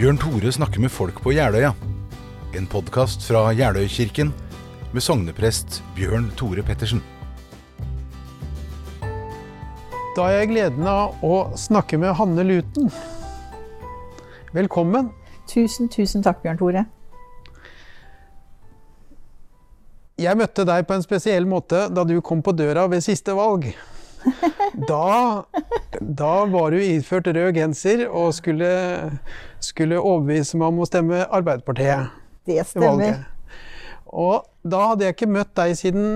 Bjørn Tore snakker med folk på Jeløya. En podkast fra Jeløykirken med sogneprest Bjørn Tore Pettersen. Da har jeg gleden av å snakke med Hanne Luten. Velkommen. Tusen, tusen takk, Bjørn Tore. Jeg møtte deg på en spesiell måte da du kom på døra ved siste valg. Da, da var du iført rød genser og skulle, skulle overbevise meg om å stemme Arbeiderpartiet. Det stemmer. Og da hadde jeg ikke møtt deg siden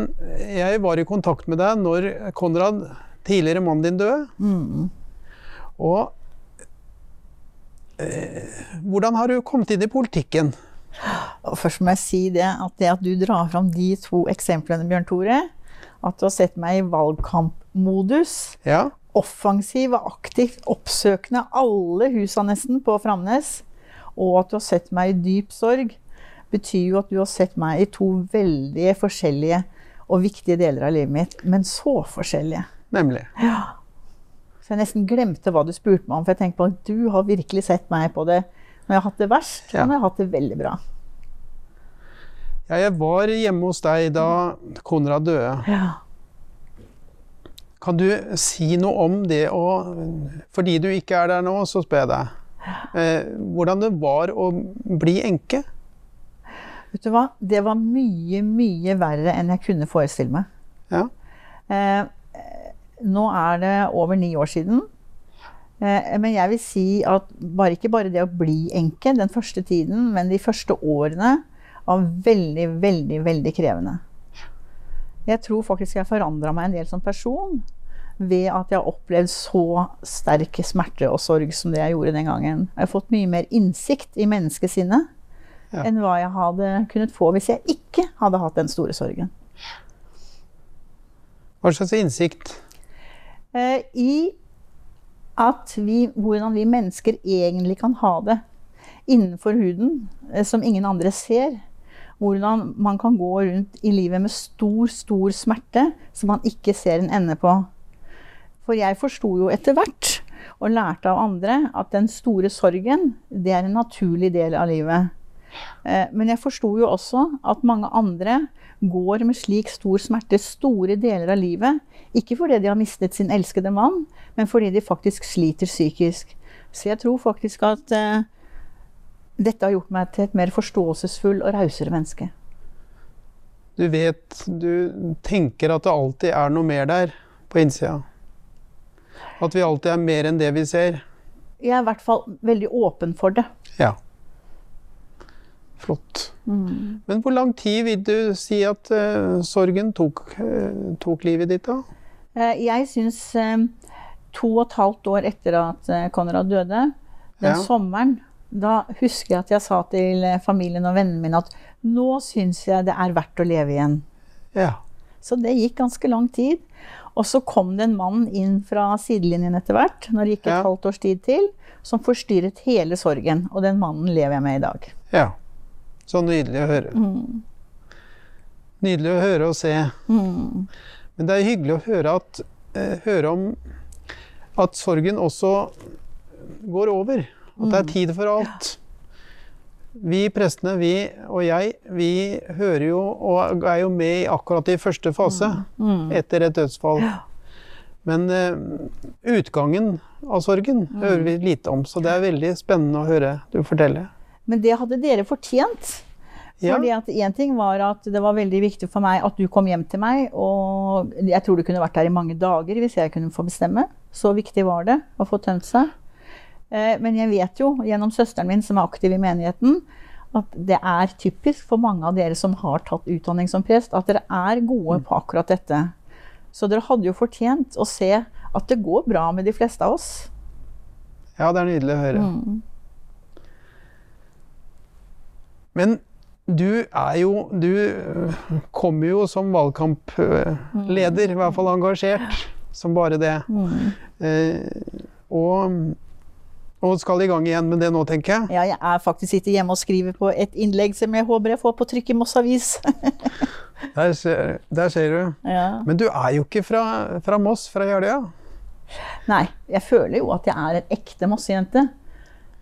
jeg var i kontakt med deg når Konrad, tidligere mannen din, døde. Mm. Og eh, hvordan har du kommet inn i politikken? Og først må jeg si det at det at du drar fram de to eksemplene, Bjørn Tore, at du har sett meg i valgkampmodus, Ja, offensiv og aktivt oppsøkende alle husa nesten på Framnes, og at du har sett meg i dyp sorg, betyr jo at du har sett meg i to veldig forskjellige og viktige deler av livet mitt, men så forskjellige. nemlig. Ja. Så jeg nesten glemte hva du spurte meg om, for jeg tenkte på at du har virkelig sett meg på det når jeg har hatt det verst, Ja. og når jeg har hatt det veldig bra. Ja, jeg var hjemme hos deg da Konrad døde. Ja. Kan du si noe om det å Fordi du ikke er der nå, så spør jeg deg. Eh, hvordan det var å bli enke? Vet du hva? Det var mye, mye verre enn jeg kunne forestille meg. Ja. Eh, nå er det over ni år siden. Eh, men jeg vil si at bare ikke bare det å bli enke den første tiden, men de første årene var veldig, veldig, veldig krevende. Jeg tror faktisk jeg forandra meg en del som person ved at jeg har opplevd så sterk smerte og sorg som det jeg gjorde den gangen. Jeg har fått mye mer innsikt i menneskesinnet Ja. enn hva jeg hadde kunnet få hvis jeg ikke hadde hatt den store sorgen. Hva slags innsikt? eh, i at vi, hvordan vi mennesker egentlig kan ha det innenfor huden, eh, som ingen andre ser. Hvordan man kan gå rundt i livet med stor, stor smerte som man ikke ser en ende på. For jeg forsto jo etter hvert, og lærte av andre, at den store sorgen, det er en naturlig del av livet. Eh, Men jeg forsto jo også at mange andre går med slik stor smerte store deler av livet. Ikke fordi de har mistet sin elskede mann, men fordi de faktisk sliter psykisk. Så jeg tror faktisk at eh, dette har gjort meg til et mer forståelsesfull og rausere menneske. Du vet Du tenker at det alltid er noe mer der på innsida. At vi alltid er mer enn det vi ser. Jeg er i hvert fall veldig åpen for det. Ja. Flott. Men hvor lang tid vil du si at uh, sorgen tok, uh, tok livet ditt, da? Uh, Jeg syns to og et halvt år etter at Konrad døde, den Ja. sommeren, da husker jeg at jeg sa til eh, familien og vennene mine at nå syns jeg det er verdt å leve igjen. Ja. Så det gikk ganske lang tid. Og så kom det en mann inn fra sidelinjen etter hvert, når det gikk et Ja. halvt års tid til, som forstyrret hele sorgen. Og den mannen lever jeg med i dag. ja. Så nydelig å høre. Nydelig å høre og se. Mm. Men det er hyggelig å høre, at, eh, høre om at sorgen også går over. At det er tid for alt. Vi prestene, vi og jeg, vi hører jo og er jo med i akkurat i første fase etter et dødsfall. Men uh, utgangen av sorgen hører vi lite om, så det er veldig spennende å høre du fortelle. Men det hadde dere fortjent. Fordi at en ting var at det var veldig viktig for meg at du kom hjem til meg. Og jeg tror du kunne vært der i mange dager hvis jeg kunne få bestemme. Så viktig var det å få tømt seg. Eh, Men jeg vet jo gjennom søsteren min som er aktiv i menigheten, at det er typisk for mange av dere som har tatt utdanning som prest, at dere er gode på akkurat dette. Så dere hadde jo fortjent å se at det går bra med de fleste av oss. Ja, det er nydelig å høre. Mm. Men du er jo Du øh, kommer jo som valgkampleder, i hvert fall engasjert som bare det. Eh, og, og skal i gang igjen med det nå, tenker jeg. Ja, jeg er faktisk sitter hjemme og skriver på et innlegg som jeg håper jeg får på trykk i Moss Avis. Der ser, der ser du. ja. Men du er jo ikke fra, fra Moss, fra Jeløya? Nei, jeg føler jo at jeg er en ekte Mosse-jente.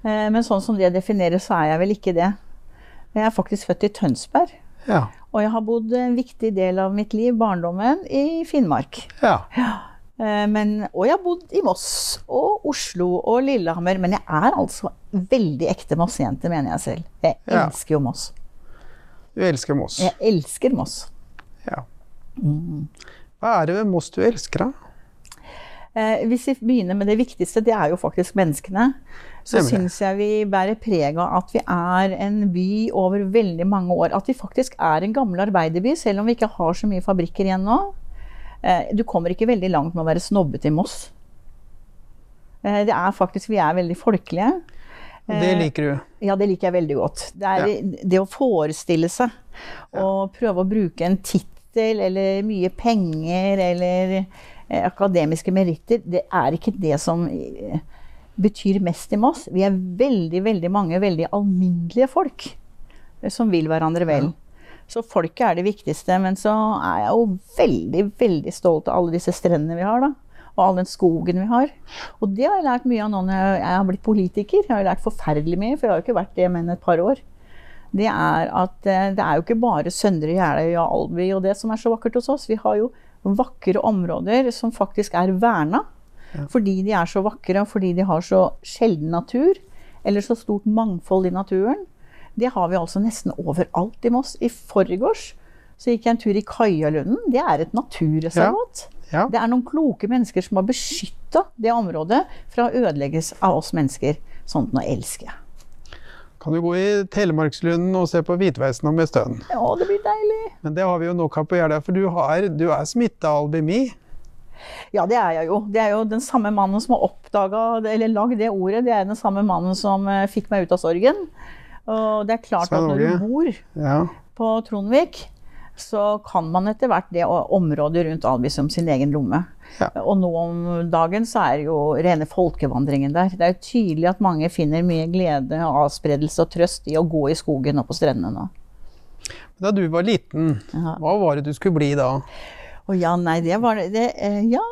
Eh, Men sånn som det defineres, så er jeg vel ikke det. Jeg er faktisk født i Tønsberg. Ja. Og jeg har bodd en viktig del av mitt liv, barndommen, i Finnmark. ja. Eh, Men, og jeg har bodd i Moss og Oslo og Lillehammer. Men jeg er altså veldig ekte Moss-jente, mener jeg selv. Jeg Ja. elsker jo Moss. Du elsker Moss. Jeg elsker Moss. Ja. Hva er det ved Moss du elsker, da? Eh, hvis vi begynner med det viktigste, det er jo faktisk menneskene. Så syns jeg vi bærer preg av at vi er en by over veldig mange år. At vi faktisk er en gammel arbeiderby, selv om vi ikke har så mye fabrikker igjen nå. Eh, du kommer ikke veldig langt med å være snobbete i Moss. Eh, det er faktisk, Vi er veldig folkelige. Det Eh, liker du. Ja, det liker jeg veldig godt. Det er det å forestille seg og prøve å bruke en tittel eller mye penger eller eh, akademiske meritter, det er ikke det som eh, betyr mest i Moss. Vi er veldig, veldig mange veldig alminnelige folk eh, som vil hverandre vel. Så folket er det viktigste. Men så er jeg jo veldig, veldig stolt av alle disse strendene vi har, da. Og all den skogen vi har. Og det har jeg lært mye av nå når jeg har blitt politiker. Jeg har lært forferdelig mye, for jeg har jo ikke vært det men et par år. Det er at eh, det er jo ikke bare Søndre Jeløy og Alby og det som er så vakkert hos oss. Vi har jo vakre områder som faktisk er verna. Fordi de er så vakre, og fordi de har så sjelden natur. Eller så stort mangfold i naturen. Det har vi altså nesten overalt i Moss. I forgårs så gikk jeg en tur i Kaialunden. Det er et naturreservat. Ja. Det er noen kloke mennesker som har beskytta det området fra å ødelegges av oss mennesker. Sånt nå elsker jeg. Kan du gå i Telemarkslunden og se på hvitveisen om en stund. Ja, det blir deilig. Men det har vi jo nok av på Jeløya, for du, har, du er smitta av albemi. Ja, det er jeg jo. Det er jo den samme mannen som har oppdaga, eller lagd det ordet. Det er den samme mannen som eh, fikk meg ut av sorgen. Og det er klart at når du bor Ja. på Trondvik, så kan man etter hvert det området rundt Alby som sin egen lomme. Ja. Og nå om dagen så er det jo rene folkevandringen der. Det er jo tydelig at mange finner mye glede, avspredelse og trøst i å gå i skogen og på strendene nå. Da du var liten, hva var det du skulle bli da? Å ja, nei, det var det, det Ja,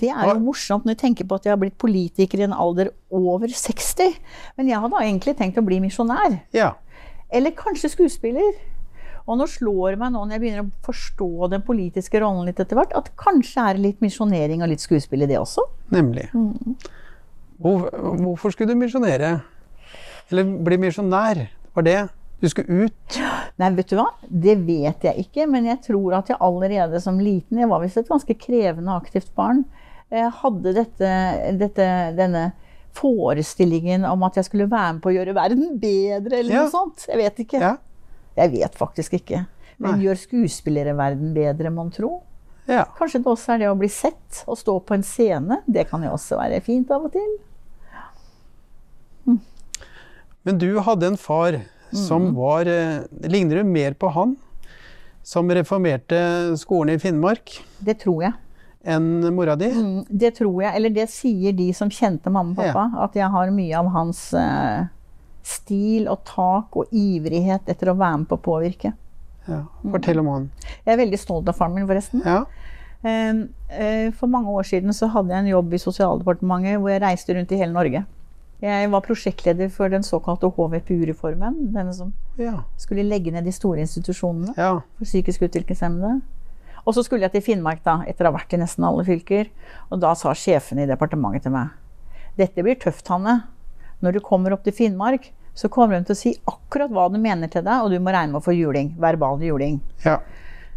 det er jo morsomt når jeg tenker på at jeg har blitt politiker i en alder over 60. Men jeg hadde egentlig tenkt å bli misjonær. Ja. Eller kanskje skuespiller. Og nå slår det meg nå når jeg begynner å forstå den politiske rollen litt etter hvert, at kanskje er det litt misjonering og litt skuespill i det også. Nemlig. Mm. Hvor, hvorfor skulle du misjonere? Eller bli misjonær? Var det? Du skulle ut? Nei, vet du hva? Det vet jeg ikke, men jeg tror at jeg allerede som liten, jeg var visst et ganske krevende aktivt barn, eh, hadde dette, dette, denne forestillingen om at jeg skulle være med på å gjøre verden bedre, eller Ja. noe sånt. Jeg vet ikke. Ja. Jeg vet faktisk ikke. Men Nei. gjør skuespillere verden bedre, mon tro? ja. Kanskje det også er det å bli sett og stå på en scene. Det kan jo også være fint av og til. Men du hadde en far som var eh, Ligner du mer på han? Som reformerte skolen i Finnmark Det tror jeg. enn mora di? Mm, Det tror jeg, eller det sier de som kjente mamma og pappa, at jeg har mye av hans eh, stil og tak og ivrighet etter å være med på å påvirke. Ja. Fortell om han. Jeg er veldig stolt av faren min, forresten. Ja. Eh, For mange år siden så hadde jeg en jobb i Sosialdepartementet hvor jeg reiste rundt i hele Norge. Jeg var prosjektleder for den såkalte HVPU-reformen. Denne som Ja. skulle legge ned de store institusjonene. ja. for psykisk utviklingshemmede. Og så skulle jeg til Finnmark, da, etter å ha vært i nesten alle fylker. Og da sa sjefen i departementet til meg dette blir tøft, Hanne. Når du kommer opp til Finnmark, så kommer de til å si akkurat hva de mener til deg, og du må regne med å få juling. Verbal juling. ja.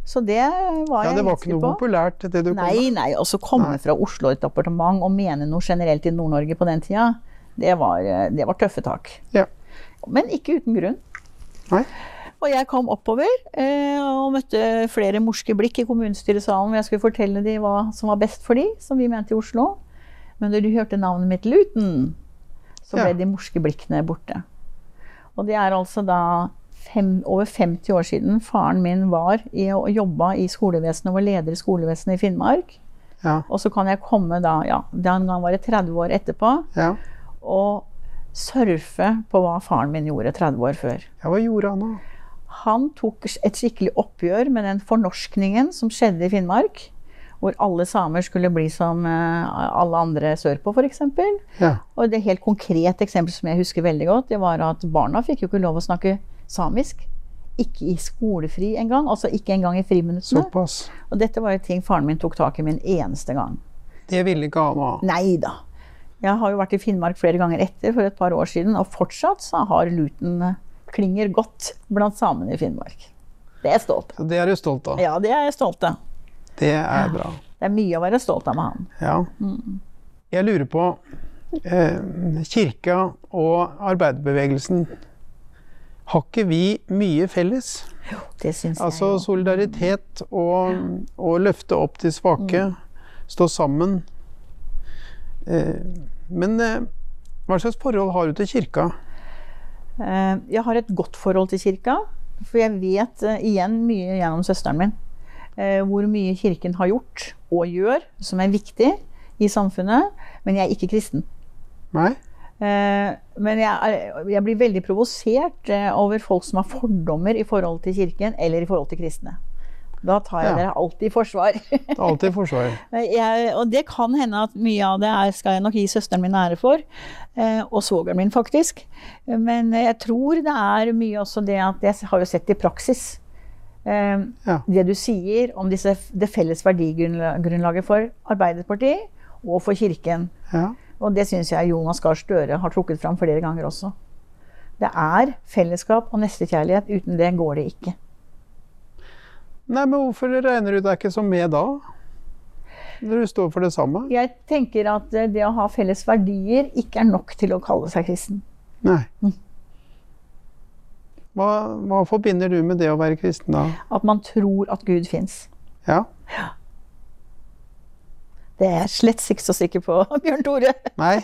Så det var ja jeg det var ikke noe på. populært, det du kom Nei, med? nei. Og så komme fra Oslo et departement og mene noe generelt i Nord-Norge på den tida, det var, eh, det var tøffe tak. Ja. Men ikke uten grunn. Nei. Og jeg kom oppover eh, og møtte flere morske blikk i kommunestyresalen hvor jeg skulle fortelle dem hva som var best for dem, som vi mente i Oslo. Men når de hørte navnet mitt Luton, så ble Ja. de morske blikkene borte. Og det er altså da fem, over 50 år siden faren min var i, og jobba i skolevesenet og var leder i skolevesenet i Finnmark. Ja. Og så kan jeg komme da, ja, den gang var det 30 år etterpå, Ja. Og surfe på hva faren min gjorde 30 år før. ja. Hva gjorde han da? Han tok et skikkelig oppgjør med den fornorskningen som skjedde i Finnmark. hvor alle samer skulle bli som eh, alle andre sørpå, f.eks. Ja. Og det helt konkret eksempel som jeg husker veldig godt, det var at barna fikk jo ikke lov å snakke samisk. Ikke i skolefri engang. Altså ikke engang i friminuttene. Såpass. Og dette var jo ting faren min tok tak i med en eneste gang. Det ville ikke han ha. Nei da. Jeg har jo vært i Finnmark flere ganger etter, for et par år siden, og fortsatt så har luten eh, klinger godt blant samene i Finnmark. Det er jeg stolt av. Det er du stolt av. Ja, det er jeg stolt av. Det er bra. Det er mye å være stolt av med han. Ja. Jeg lurer på eh, Kirka og arbeiderbevegelsen Har ikke vi mye felles? Jo, Det syns Altså jeg Altså solidaritet og, og løfte opp de svake. Stå sammen. Eh, men eh, hva slags forhold har du til kirka? Eh, Jeg har et godt forhold til kirka, for jeg vet eh, igjen mye gjennom søsteren min. eh, Hvor mye kirken har gjort og gjør, som er viktig i samfunnet. Men jeg er ikke kristen. Nei? Men jeg, er, jeg blir veldig provosert over folk som har fordommer i forhold til kirken eller i forhold til kristne. Da tar jeg Ja. dere alltid i forsvar. Alltid forsvar. Jeg, og det kan hende at mye av det er, skal jeg nok gi søsteren min ære for. Eh, og svogeren min, faktisk. Men jeg tror det er mye også det at jeg har jo sett i praksis. Eh, Ja. Det du sier om disse, det felles verdigrunnlaget for Arbeiderpartiet og for Kirken. Ja. Og det syns jeg Jonas Gahr Støre har trukket fram flere ganger også. Det er fellesskap og nestekjærlighet. Uten det går det ikke. Nei, men hvorfor regner du deg ikke som med da? Når du står for det samme? Jeg tenker at eh, det å ha felles verdier ikke er nok til å kalle seg kristen. Nei. Hva, hva forbinder du med det å være kristen da? At man tror at Gud fins. Ja? Det er jeg slett ikke så sikker på, Bjørn Tore. Nei?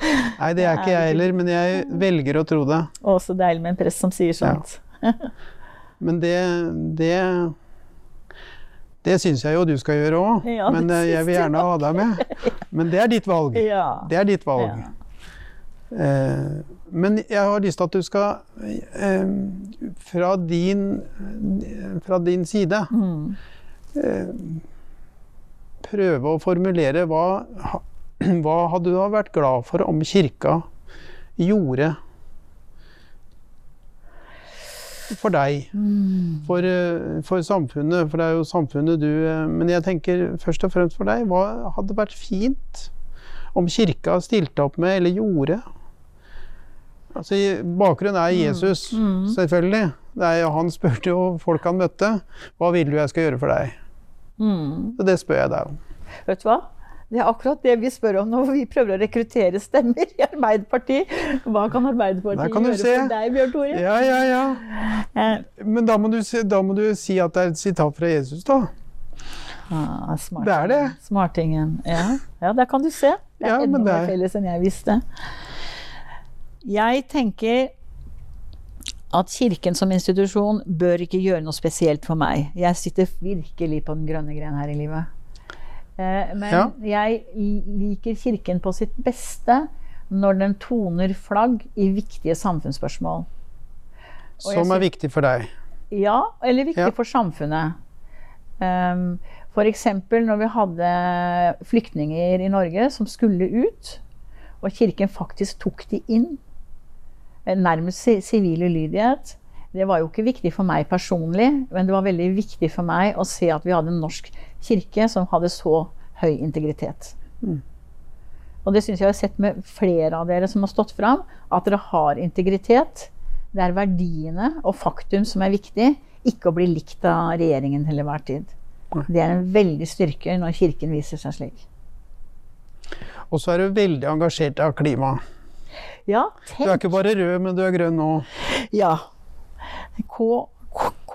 Nei, det er ikke jeg heller, men jeg velger å tro det. Å, så deilig med en prest som sier sånt. Men det Det, det syns jeg jo du skal gjøre òg. Ja, men eh, jeg vil gjerne ha deg med. Men det er ditt valg. Ja. Det er ditt valg. Ja. Eh, men jeg har lyst til at du skal eh, fra, din, fra din side Mm. prøve å formulere hva, hva hadde du vært glad for om kirka gjorde for deg, Mm. for, eh, for samfunnet, for det er jo samfunnet du eh, Men jeg tenker først og fremst for deg, hva hadde vært fint om kirka stilte opp med, eller gjorde? Altså, Bakgrunnen er Jesus, Mm. selvfølgelig. Det er, han spurte jo folk han møtte, hva vil du jeg skal gjøre for deg? Mm. Så det spør jeg deg om. Vet du hva? Det er akkurat det vi spør om når vi prøver å rekruttere stemmer i Arbeiderpartiet. Hva kan Arbeiderpartiet kan gjøre se. for deg, Bjørn Tore? Ja, ja, ja. Eh, Men da må, du, da må du si at det er et sitat fra Jesus, da. ah, smart. Det er det. Smartingen. Ja. ja, der kan du se. Det er Ja, enda det mer er- felles enn jeg visste. Jeg tenker at Kirken som institusjon bør ikke gjøre noe spesielt for meg. Jeg sitter virkelig på den grønne gren her i livet. Eh, Men jeg liker Kirken på sitt beste når den toner flagg i viktige samfunnsspørsmål. Og Som er viktig for deg. Ja, eller viktig Ja. for samfunnet. Um, F.eks. når vi hadde flyktninger i Norge som skulle ut, og kirken faktisk tok de inn. eh, Nærmest sivil ulydighet. Det var jo ikke viktig for meg personlig, men det var veldig viktig for meg å se at vi hadde en norsk kirke som hadde så høy integritet. Og det syns jeg har sett med flere av dere som har stått fram, at dere har integritet. Det er verdiene og faktum som er viktig, ikke å bli likt av regjeringen til enhver tid. Det er en veldig styrke når Kirken viser seg slik. Og så er du veldig engasjert av klima. Ja, Du er ikke bare rød, men du er grønn nå. Ja. K,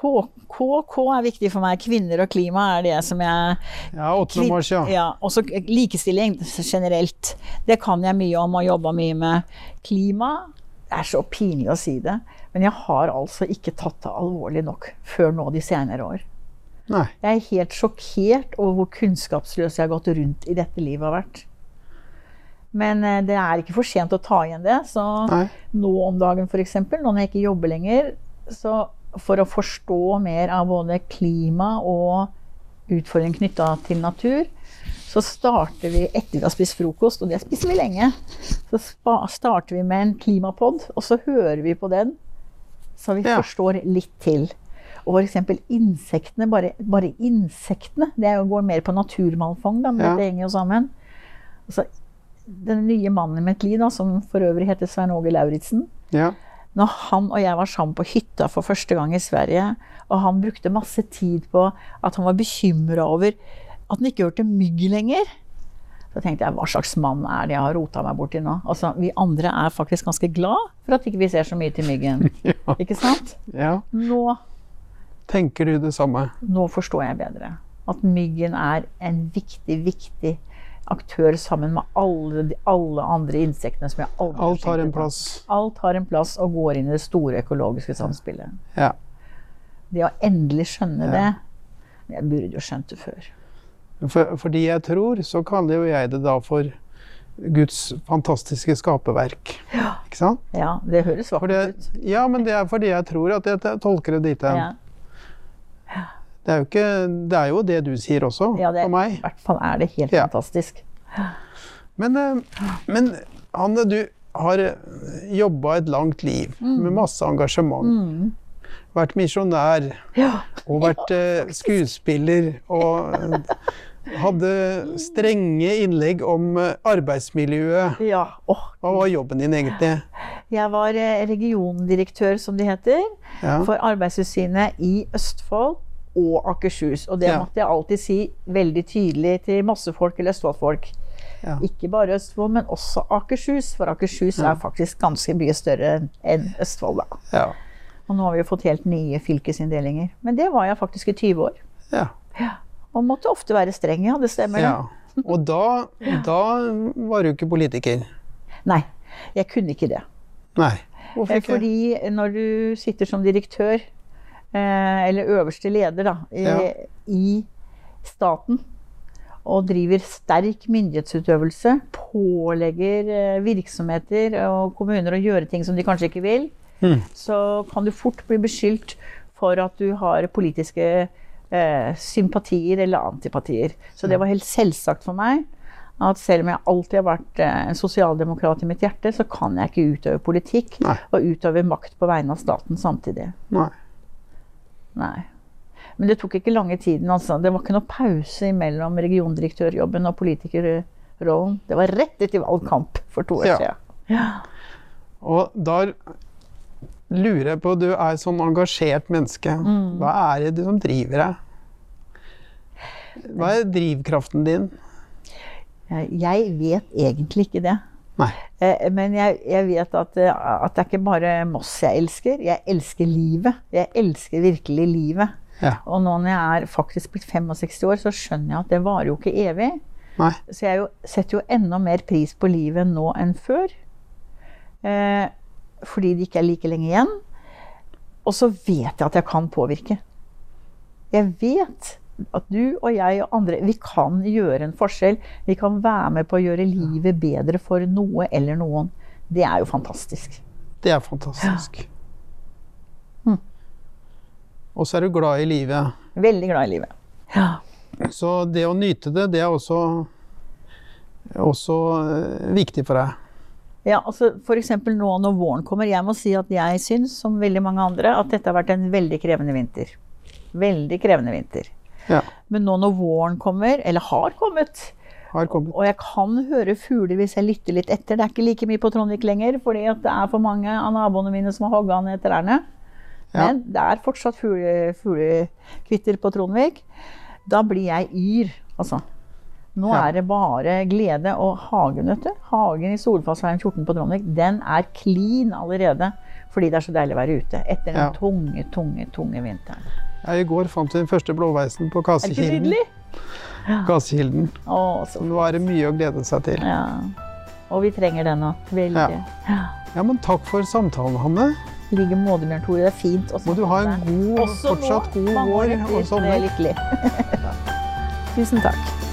K, K, K er viktig for meg. Kvinner og klima er det som jeg Ja, 8. mars, ja. Ja, også likestilling generelt. Det kan jeg mye om og jobba mye med. Klima det er så pinlig å si det, men jeg har altså ikke tatt det alvorlig nok før nå de senere år. Nei. Jeg er helt sjokkert over hvor kunnskapsløs jeg har gått rundt i dette livet har vært. Men eh, det er ikke for sent å ta igjen det. Så Nei. nå om dagen f.eks., nå når jeg ikke jobber lenger, så for å forstå mer av både klima og utfordring knytta til natur, så starter vi etter vi har spist frokost, og det spiser vi lenge. Så starter vi med en klimapod, og så hører vi på den, så vi Ja. forstår litt til. Og f.eks. insektene, bare, bare insektene, det går mer på naturmangfold, da, men Ja. dette henger jo sammen. Altså, den nye mannen i mitt liv, da, som for øvrig heter Svein Åge Lauritzen, Ja. Når han og jeg var sammen på hytta for første gang i Sverige, og han brukte masse tid på at han var bekymra over at han ikke hørte mygg lenger. Så tenkte jeg, hva slags mann er det jeg har rota meg borti nå? Altså, vi andre er faktisk ganske glad for at ikke vi ser så mye til myggen. ja. Ikke sant? ja. Nå, Tenker du det samme? nå forstår jeg bedre. At myggen er en viktig, viktig aktør sammen med alle, de, alle andre insektene som jeg aldri Alt har en plass. Alt har en plass og går inn i det store økologiske samspillet. Ja. Det å endelig skjønne Ja. det Jeg burde jo skjønt det før. For, fordi jeg tror, så kaller jo jeg det da for Guds fantastiske skaperverk. Ikke sant? Ja, det høres vakkert ut. ja, men det er fordi jeg tror at jeg tolker det dit hen. Ja. Det, er jo ikke, det er jo det du sier også, Ja, det, for meg. I hvert fall er det helt Ja. fantastisk. Men, eh, men Hanne, du har jobba et langt liv med masse engasjement. Mm. Vært misjonær Ja. og vært eh, skuespiller. Og eh, hadde strenge innlegg om eh, arbeidsmiljøet. ja. Oh. Hva var jobben din egentlig? jeg var eh, regiondirektør, som det heter, Ja. for Arbeidstilsynet i Østfold og Akershus. Og det Ja. måtte jeg alltid si veldig tydelig til masse folk eller Østfoldfolk. Ja. Ikke bare Østfold, men også Akershus. For Akershus Ja. er faktisk ganske mye større enn Østfold. da. Ja. Og nå har vi jo fått helt nye fylkesinndelinger. Men det var jeg faktisk i 20 år. ja. Og måtte ofte være streng, ja. Det stemmer. ja. Og da, da var du ikke politiker. Nei, jeg kunne ikke det. Nei. Hvorfor Eh, ikke? Fordi når du sitter som direktør, eller øverste leder, da, i, Ja. i staten, og driver sterk myndighetsutøvelse, pålegger eh, virksomheter og kommuner å gjøre ting som de kanskje ikke vil, Mm. så kan du fort bli beskyldt for at du har politiske eh, sympatier eller antipatier. Så det var helt selvsagt for meg at selv om jeg alltid har vært eh, en sosialdemokrat i mitt hjerte, så kan jeg ikke utøve politikk Nei. og utøve makt på vegne av staten samtidig. Nei. Nei. Men det tok ikke lange tiden. Altså. Det var ikke noe pause mellom regiondirektørjobben og politikerrollen. Det var rett etter valgkamp for to år Ja. siden. Ja. Og da lurer jeg på, du er sånn engasjert menneske. Mm. Hva er det som driver deg? Hva er drivkraften din? Jeg vet egentlig ikke det. Eh, Men jeg, jeg vet at, eh, at det er ikke bare Moss jeg elsker. Jeg elsker livet. Jeg elsker virkelig livet. Ja. Og nå når jeg er faktisk blitt 65 år, så skjønner jeg at det varer jo ikke evig. Nei. Så jeg jo, setter jo enda mer pris på livet nå enn før. Eh, fordi det ikke er like lenge igjen. Og så vet jeg at jeg kan påvirke. Jeg vet at du og jeg og andre, vi kan gjøre en forskjell. Vi kan være med på å gjøre livet bedre for noe eller noen. Det er jo fantastisk. Det er fantastisk. Mm. Og så er du glad i livet. Veldig glad i livet. Ja. Så det å nyte det, det er også, også eh, viktig for deg. Ja, altså F.eks. nå når våren kommer. Jeg må si at jeg syns, som veldig mange andre, at dette har vært en veldig krevende vinter. Veldig krevende vinter. Ja. Men nå når våren kommer, eller har kommet, Har kommet. og jeg kan høre fugler hvis jeg lytter litt etter Det er ikke like mye på Trondvik lenger, fordi at det er for mange av naboene mine som har hogga ned trærne. Ja. Men det er fortsatt fugle- fuglekvitter på Trondvik. Da blir jeg yr, altså. Nå Ja. er det bare glede. Og hagen, vet du. Hagen i Solfossveien 14 på Trondvik, den er klin allerede. Fordi det er så deilig å være ute etter den Ja. tunge, tunge, tunge vinteren. Jeg i går fant den første blåveisen på Er det ikke Kasekilden. Å, så Nå er det mye å glede seg til. Ja. Og vi trenger det nå. Veldig. Ja. Ja, men takk for samtalen, Hanne. I like måte, Bjørn Tore. Det er fint Må du ha en god, fortsatt god år vår og er sommer. lykkelig. Tusen takk.